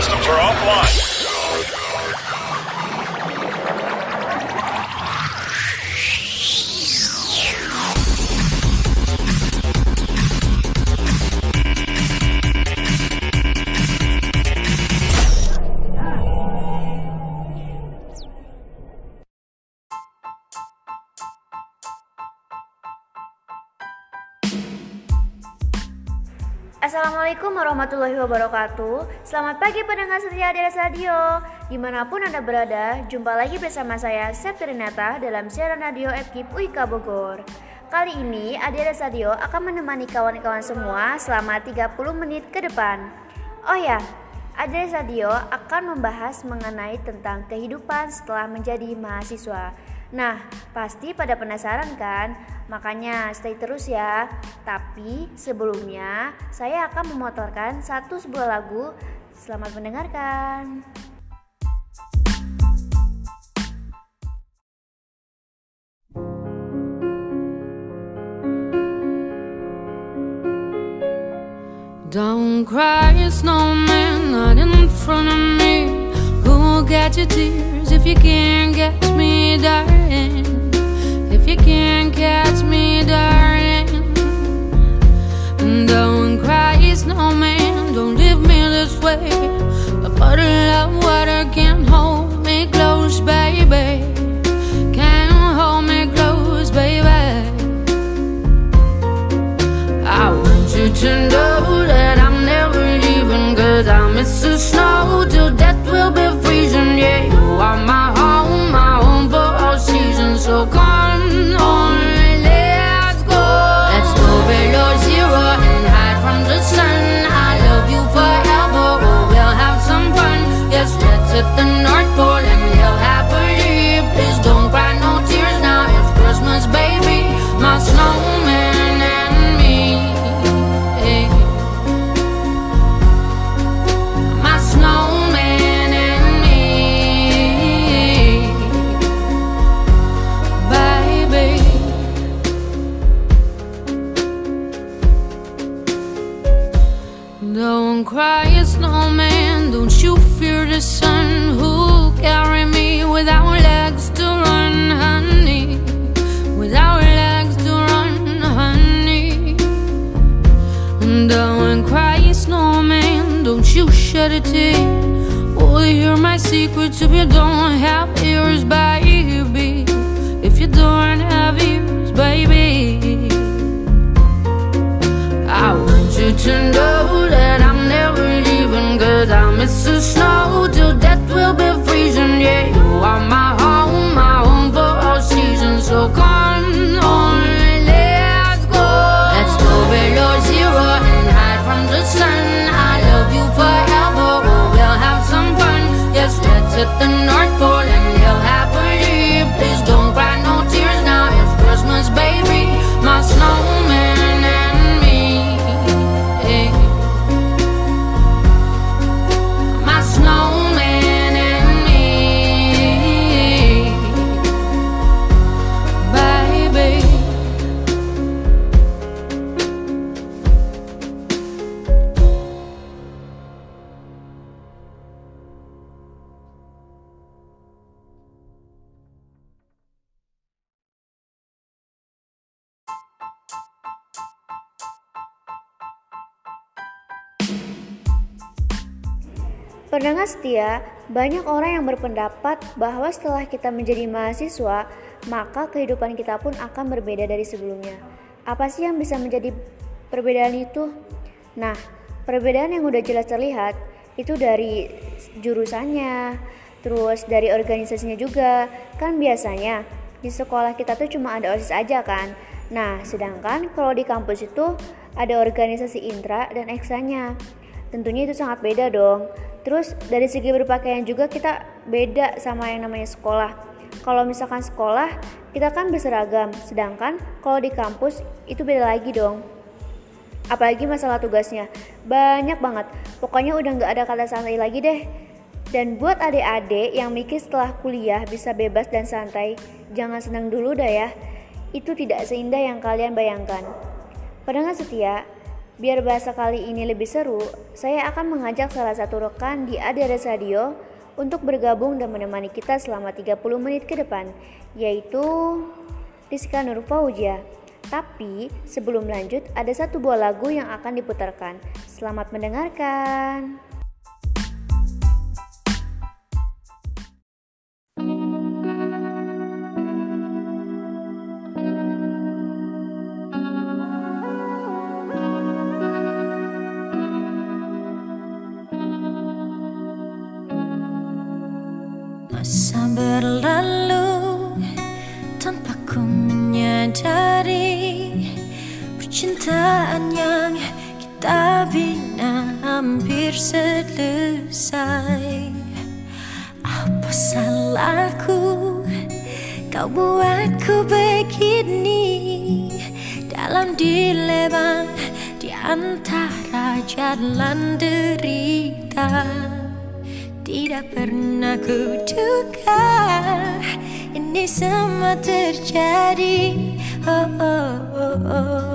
systems are offline. Warahmatullahi wabarakatuh. Selamat pagi pendengar setia Dera Radio. Di mana pun Anda berada, jumpa lagi bersama saya Septi Renata dalam siaran radio FKIP UIK Bogor. Kali ini Adira Radio akan menemani kawan-kawan semua selama 30 menit ke depan. Oh ya, Adira Radio akan membahas mengenai tentang kehidupan setelah menjadi mahasiswa Nah, pasti pada penasaran kan? Makanya stay terus ya. Tapi sebelumnya saya akan memotorkan satu sebuah lagu. Selamat mendengarkan. Don't cry, snowman, not in front of me. Who'll get your tears if you can't catch darling? If you can't catch me, darling. Don't cry, snowman, don't leave me this way. A bottle of water can't hold me close, baby. Can't hold me close, baby. I want you to know that I'm never leaving Cause I miss the snow till shed a tear. Will you hear my secrets if you don't have ears, baby? If you don't have ears, baby. I want you to know that I'm never leaving Cause I miss the snow till death will be freezing Yeah, you are my home, my home for all seasons So come at the North Pole. Pendengar setia, banyak orang yang berpendapat bahwa setelah kita menjadi mahasiswa, maka kehidupan kita pun akan berbeda dari sebelumnya. Apa sih yang bisa menjadi perbedaan itu? Nah, perbedaan yang udah jelas terlihat itu dari jurusannya, terus dari organisasinya juga. Kan biasanya di sekolah kita tuh cuma ada OSIS aja kan. Nah, sedangkan kalau di kampus itu ada organisasi intra dan eksanya. Tentunya itu sangat beda dong. Terus dari segi berpakaian juga kita beda sama yang namanya sekolah. Kalau misalkan sekolah, kita kan berseragam, sedangkan kalau di kampus itu beda lagi dong. Apalagi masalah tugasnya, banyak banget. Pokoknya udah nggak ada kata santai lagi deh. Dan buat adik-adik yang mikir setelah kuliah bisa bebas dan santai, jangan senang dulu dah ya. Itu tidak seindah yang kalian bayangkan. Pendengar setia, Biar bahasa kali ini lebih seru, saya akan mengajak salah satu rekan di ADRS Radio untuk bergabung dan menemani kita selama 30 menit ke depan, yaitu Rizka Nur Fauzia. Tapi sebelum lanjut, ada satu buah lagu yang akan diputarkan. Selamat mendengarkan. Selesai. Apa salahku kau buatku begini? Dalam dilema di antara jalan derita Tidak pernah ku duga ini semua terjadi. Oh, oh, oh, oh.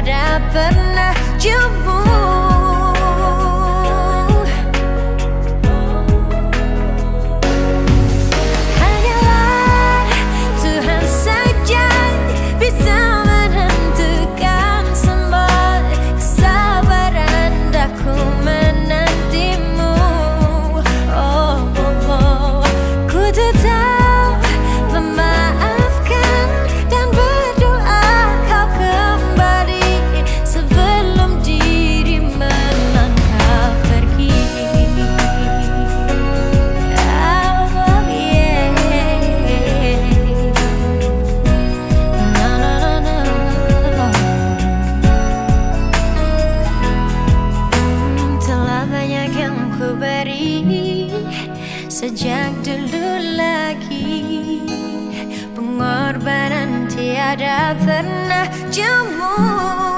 tiada pernah jemu Pengorbanan tiada pernah jemu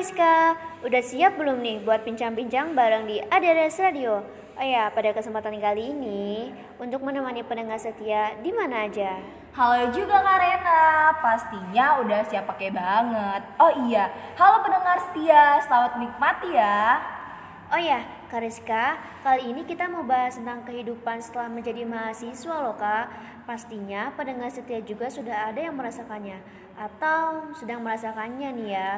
Kariska, udah siap belum nih buat bincang-bincang bareng di ADRS Radio? Oh ya, pada kesempatan kali ini untuk menemani pendengar setia di mana aja. Halo juga Kak Rena, pastinya udah siap pakai banget. Oh iya, halo pendengar setia, selamat menikmati ya. Oh ya, Kariska, kali ini kita mau bahas tentang kehidupan setelah menjadi mahasiswa loh kak. Pastinya pendengar setia juga sudah ada yang merasakannya atau sedang merasakannya nih ya.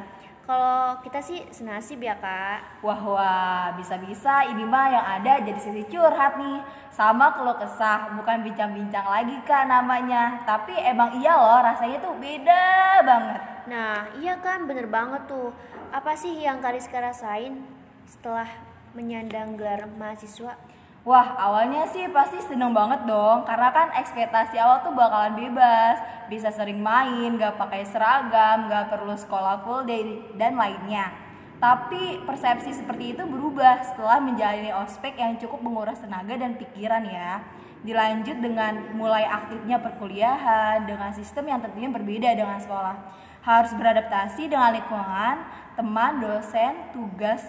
Kalau kita sih senasib ya kak. Wah wah, bisa-bisa ini mah yang ada jadi sisi curhat nih. Sama kalau kesah, bukan bincang-bincang lagi kak namanya. Tapi emang iya loh, rasanya tuh beda banget. Nah, iya kan bener banget tuh. Apa sih yang Kariska rasain setelah menyandang gelar mahasiswa? Wah, awalnya sih pasti seneng banget dong, karena kan ekspektasi awal tuh bakalan bebas, bisa sering main, gak pakai seragam, gak perlu sekolah full day, dan lainnya. Tapi persepsi seperti itu berubah setelah menjalani ospek yang cukup menguras tenaga dan pikiran ya. Dilanjut dengan mulai aktifnya perkuliahan dengan sistem yang tentunya berbeda dengan sekolah. Harus beradaptasi dengan lingkungan, teman, dosen, tugas,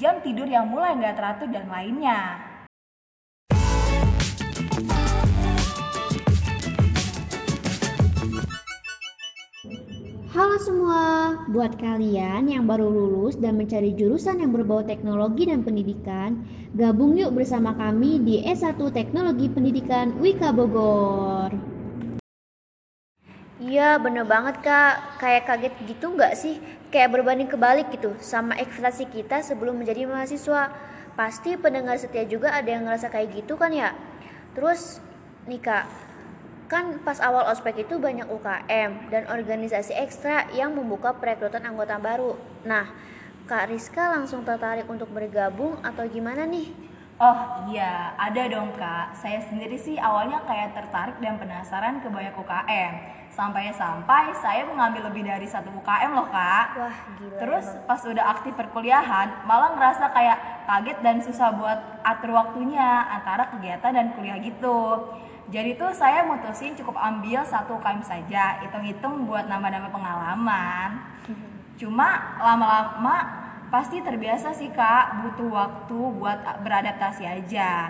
jam tidur yang mulai nggak teratur dan lainnya. Halo semua, buat kalian yang baru lulus dan mencari jurusan yang berbau teknologi dan pendidikan, gabung yuk bersama kami di S1 Teknologi Pendidikan Wika Bogor. Iya bener banget kak, kayak kaget gitu nggak sih? Kayak berbanding kebalik gitu sama ekspektasi kita sebelum menjadi mahasiswa. Pasti pendengar setia juga ada yang ngerasa kayak gitu kan ya? Terus nih kak, kan pas awal ospek itu banyak UKM dan organisasi ekstra yang membuka perekrutan anggota baru. Nah, Kak Rizka langsung tertarik untuk bergabung atau gimana nih? Oh iya, ada dong kak. Saya sendiri sih awalnya kayak tertarik dan penasaran ke banyak UKM. Sampai-sampai saya mengambil lebih dari satu UKM loh kak. Wah gila. Terus emang. pas udah aktif perkuliahan, malah ngerasa kayak kaget dan susah buat atur waktunya antara kegiatan dan kuliah gitu. Jadi tuh saya mutusin cukup ambil satu UKM saja, hitung-hitung buat nambah-nambah pengalaman. Cuma lama-lama pasti terbiasa sih kak butuh waktu buat beradaptasi aja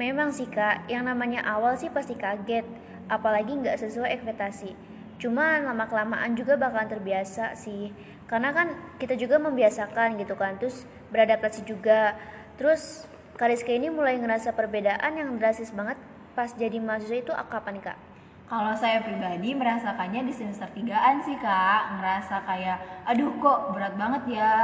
Memang sih kak, yang namanya awal sih pasti kaget, apalagi nggak sesuai ekspektasi. Cuma lama-kelamaan juga bakalan terbiasa sih, karena kan kita juga membiasakan gitu kan, terus beradaptasi juga. Terus Kariska ini mulai ngerasa perbedaan yang drastis banget pas jadi mahasiswa itu kapan nih kak? Kalau saya pribadi merasakannya di semester 3an sih kak. Ngerasa kayak aduh kok berat banget ya?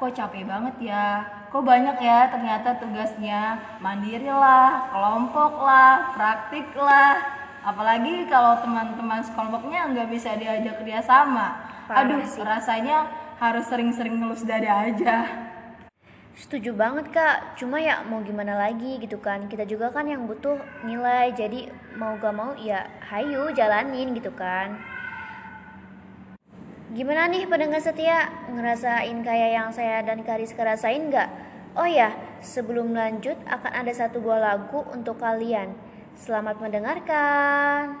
Kok capek banget ya? Kok banyak ya ternyata tugasnya? Mandiri lah, kelompok lah, praktik lah. Apalagi kalau teman-teman sekelompoknya nggak bisa diajak kerjasama. Aduh rasanya harus sering-sering ngelus dada aja Setuju banget kak, cuma ya mau gimana lagi gitu kan. Kita juga kan yang butuh nilai, jadi mau gak mau ya hayu jalanin gitu kan. Gimana nih pendengar setia, ngerasain kayak yang saya dan Kariska rasain gak? Oh ya, sebelum lanjut akan ada satu buah lagu untuk kalian. Selamat mendengarkan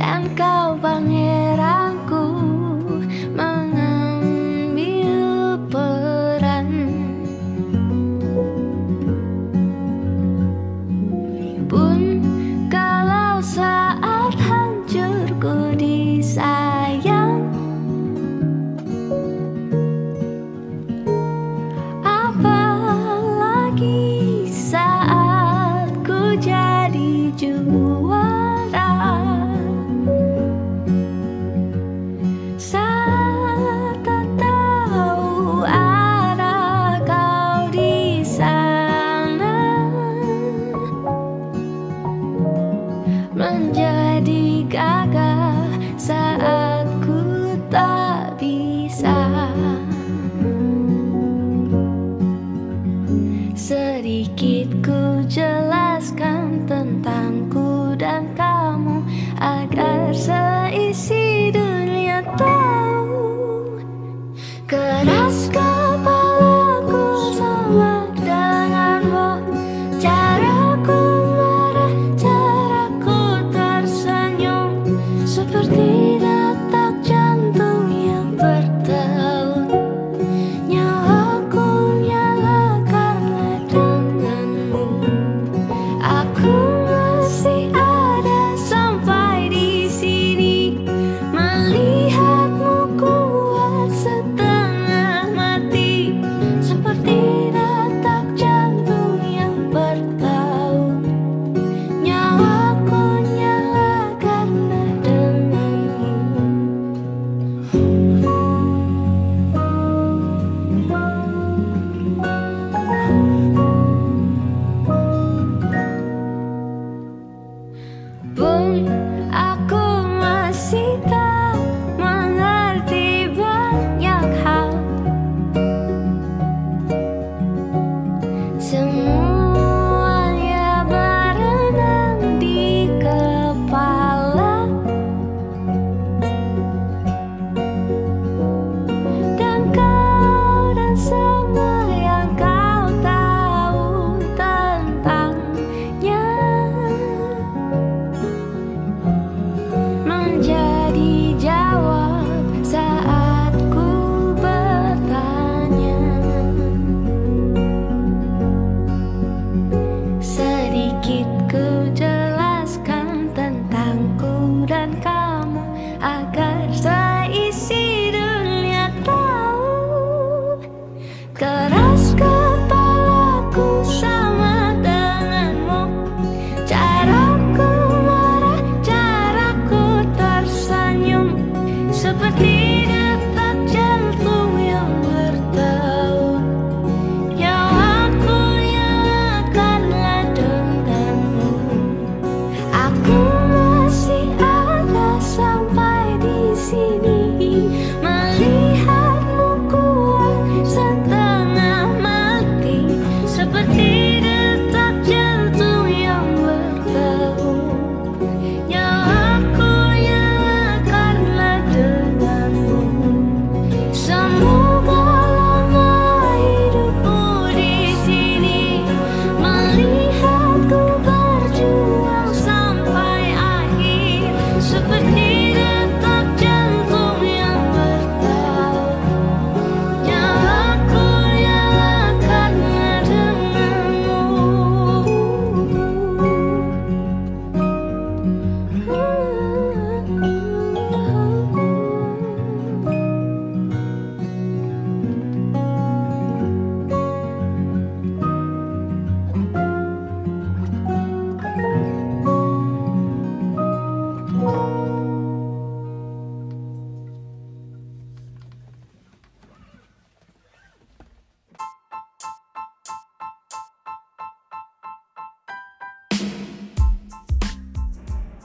dan kau pangeranku Sedikit ku jelaskan tentangku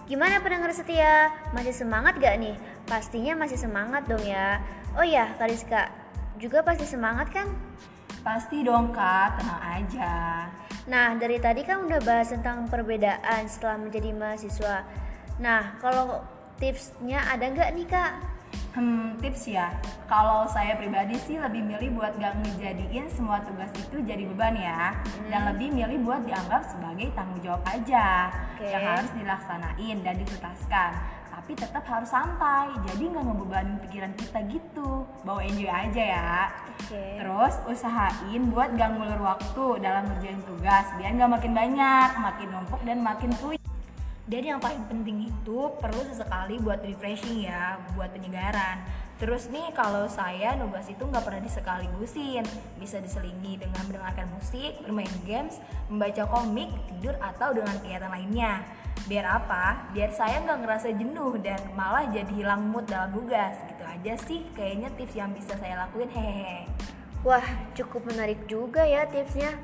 Gimana pendengar setia? Masih semangat gak nih? Pastinya masih semangat dong ya. Oh ya, Kariska, juga pasti semangat kan? Pasti dong kak, tenang aja. Nah, dari tadi kan udah bahas tentang perbedaan setelah menjadi mahasiswa. Nah, kalau tipsnya ada nggak nih kak? Hmm, tips ya. Kalau saya pribadi sih lebih milih buat gak ngejadiin semua tugas itu jadi beban ya, dan lebih milih buat dianggap sebagai tanggung jawab aja Oke. yang harus dilaksanain dan dituntaskan. Tapi tetap harus santai, jadi nggak ngebebanin pikiran kita gitu. Bawa enjoy aja ya. Oke. Terus usahain buat gak ngulur waktu dalam ngerjain tugas, biar nggak makin banyak, makin numpuk dan makin puyeng. Dan yang paling penting itu perlu sesekali buat refreshing ya, buat penyegaran. Terus nih kalau saya nugas itu nggak pernah disekaligusin, bisa diselingi dengan mendengarkan musik, bermain games, membaca komik, tidur atau dengan kegiatan lainnya. Biar apa? Biar saya nggak ngerasa jenuh dan malah jadi hilang mood dalam tugas. Gitu aja sih kayaknya tips yang bisa saya lakuin hehehe. Wah, cukup menarik juga ya tipsnya.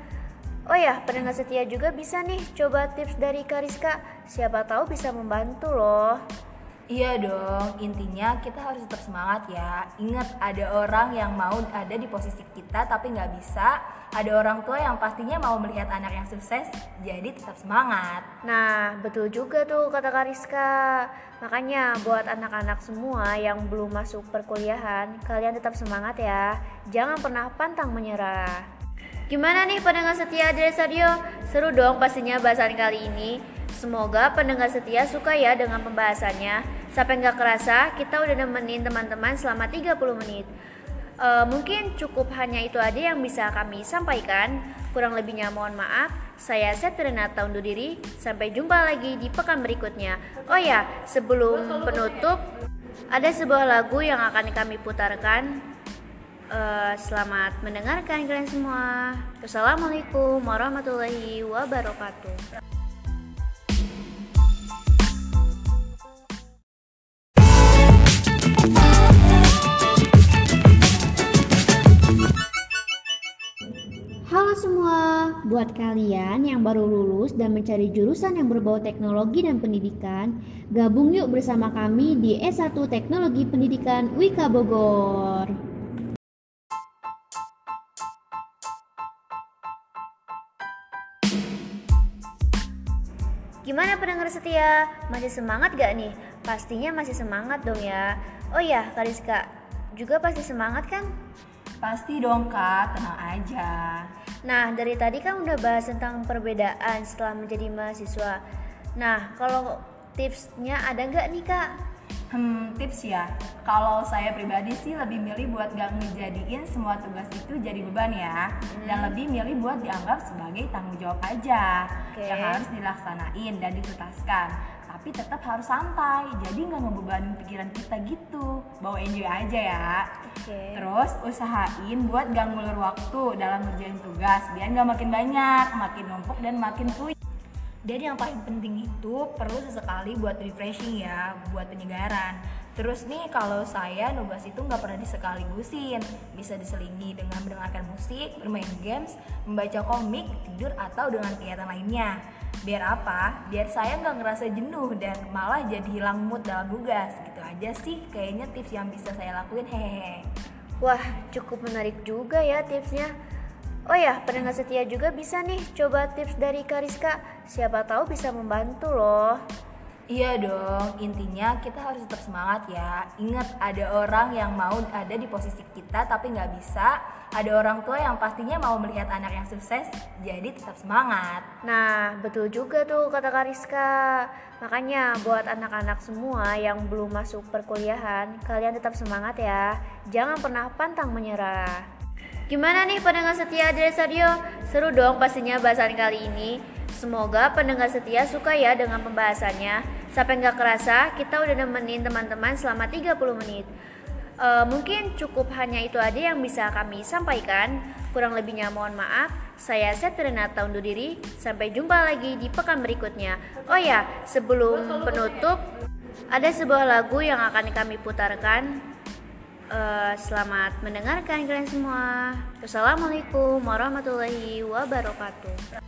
Oh ya, pendengar setia juga bisa nih coba tips dari Kariska. Siapa tahu bisa membantu loh. Iya dong, intinya kita harus tetap semangat ya. Ingat ada orang yang mau ada di posisi kita tapi nggak bisa. Ada orang tua yang pastinya mau melihat anak yang sukses, jadi tetap semangat. Nah, betul juga tuh kata Kariska. Makanya buat anak-anak semua yang belum masuk perkuliahan, kalian tetap semangat ya. Jangan pernah pantang menyerah. Gimana nih pendengar setia dari Radio? Seru dong pastinya bahasan kali ini. Semoga pendengar setia suka ya dengan pembahasannya. Sampai nggak kerasa, kita udah nemenin teman-teman selama 30 menit. Eh, mungkin cukup hanya itu aja yang bisa kami sampaikan. Kurang lebihnya mohon maaf. Saya Septi Renata undur diri. Sampai jumpa lagi di pekan berikutnya. Oh ya, sebelum penutup, ada sebuah lagu yang akan kami putarkan. Eh, selamat mendengarkan kalian semua. Wassalamualaikum warahmatullahi wabarakatuh. Halo semua, buat kalian yang baru lulus dan mencari jurusan yang berbau teknologi dan pendidikan, gabung yuk bersama kami di S1 Teknologi Pendidikan Wika Bogor. Gimana pendengar setia? Masih semangat gak nih? Pastinya masih semangat dong ya. Oh ya, Kariska, juga pasti semangat kan? Pasti dong kak, tenang aja. Nah, dari tadi kan udah bahas tentang perbedaan setelah menjadi mahasiswa. Nah, kalau tipsnya ada nggak nih kak? Hmm, tips ya. Kalau saya pribadi sih lebih milih buat gak ngejadiin semua tugas itu jadi beban ya, dan lebih milih buat dianggap sebagai tanggung jawab aja Oke. yang harus dilaksanain dan dituntaskan. Tapi tetap harus santai, jadi nggak ngebebanin pikiran kita gitu. Bawa enjoy aja ya. Oke. Terus usahain buat gak ngulur waktu dalam ngerjain tugas, biar nggak makin banyak, makin numpuk dan makin puyeng. Dan yang paling penting itu perlu sesekali buat refreshing ya, buat penyegaran. Terus nih kalau saya nugas itu nggak pernah disekaligusin, bisa diselingi dengan mendengarkan musik, bermain games, membaca komik, tidur atau dengan kegiatan lainnya. Biar apa? Biar saya nggak ngerasa jenuh dan malah jadi hilang mood dalam tugas. Gitu aja sih kayaknya tips yang bisa saya lakuin hehehe. Wah, cukup menarik juga ya tipsnya. Oh ya, pendengar setia juga bisa nih coba tips dari Kariska. Siapa tahu bisa membantu loh. Iya dong, intinya kita harus tetap semangat ya. Ingat ada orang yang mau ada di posisi kita tapi nggak bisa. Ada orang tua yang pastinya mau melihat anak yang sukses, jadi tetap semangat. Nah, betul juga tuh kata Kariska. Makanya buat anak-anak semua yang belum masuk perkuliahan, kalian tetap semangat ya. Jangan pernah pantang menyerah. Gimana nih pendengar setia dari Radio? Seru dong pastinya bahasan kali ini. Semoga pendengar setia suka ya dengan pembahasannya. Sampai nggak kerasa, kita udah nemenin teman-teman selama 30 menit. Eh, mungkin cukup hanya itu aja yang bisa kami sampaikan. Kurang lebihnya mohon maaf. Saya Septi Renata undur diri. Sampai jumpa lagi di pekan berikutnya. Oh ya, sebelum penutup, ada sebuah lagu yang akan kami putarkan. Eh, selamat mendengarkan kalian semua. Wassalamualaikum warahmatullahi wabarakatuh.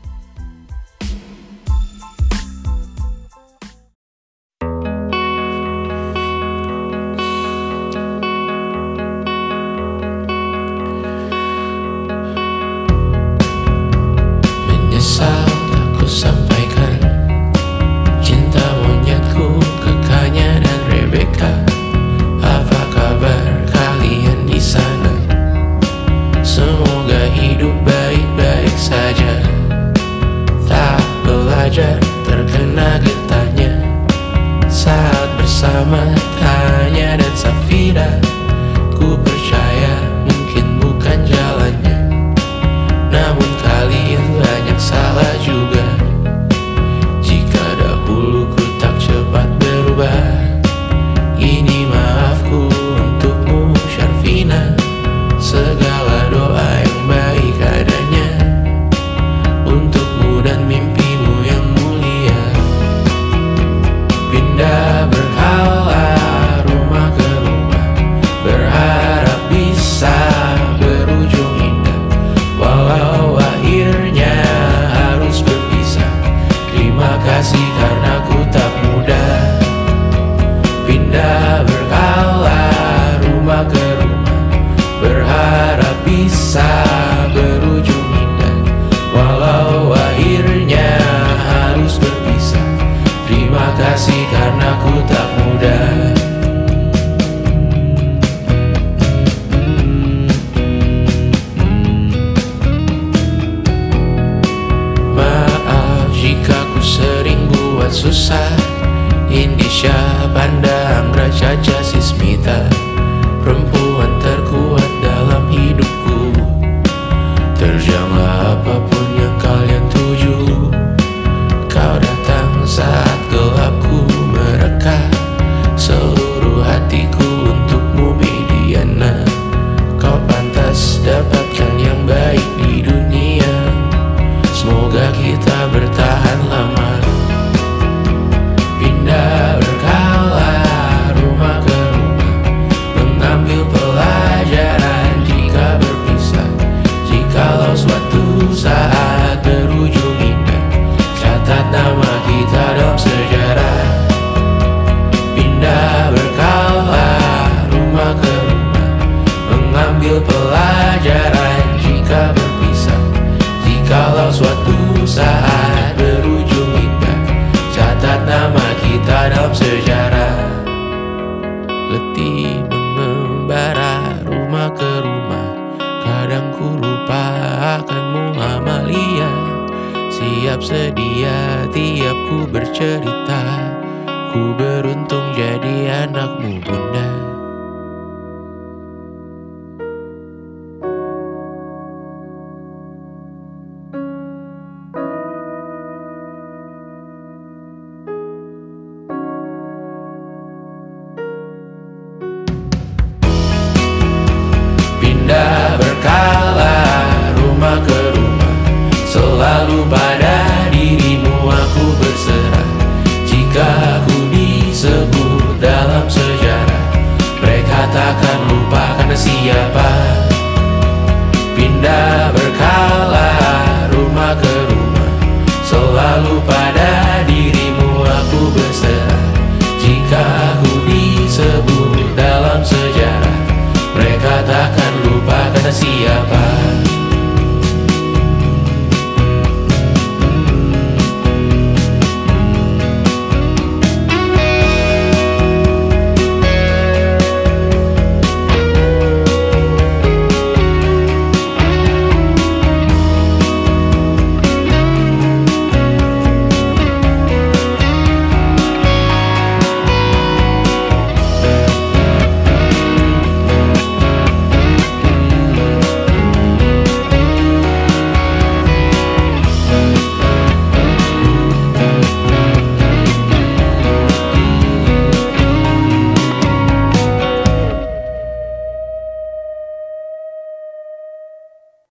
Akanmu Amalia. Siap sedia tiap ku bercerita. Ku beruntung jadi anakmu bunda.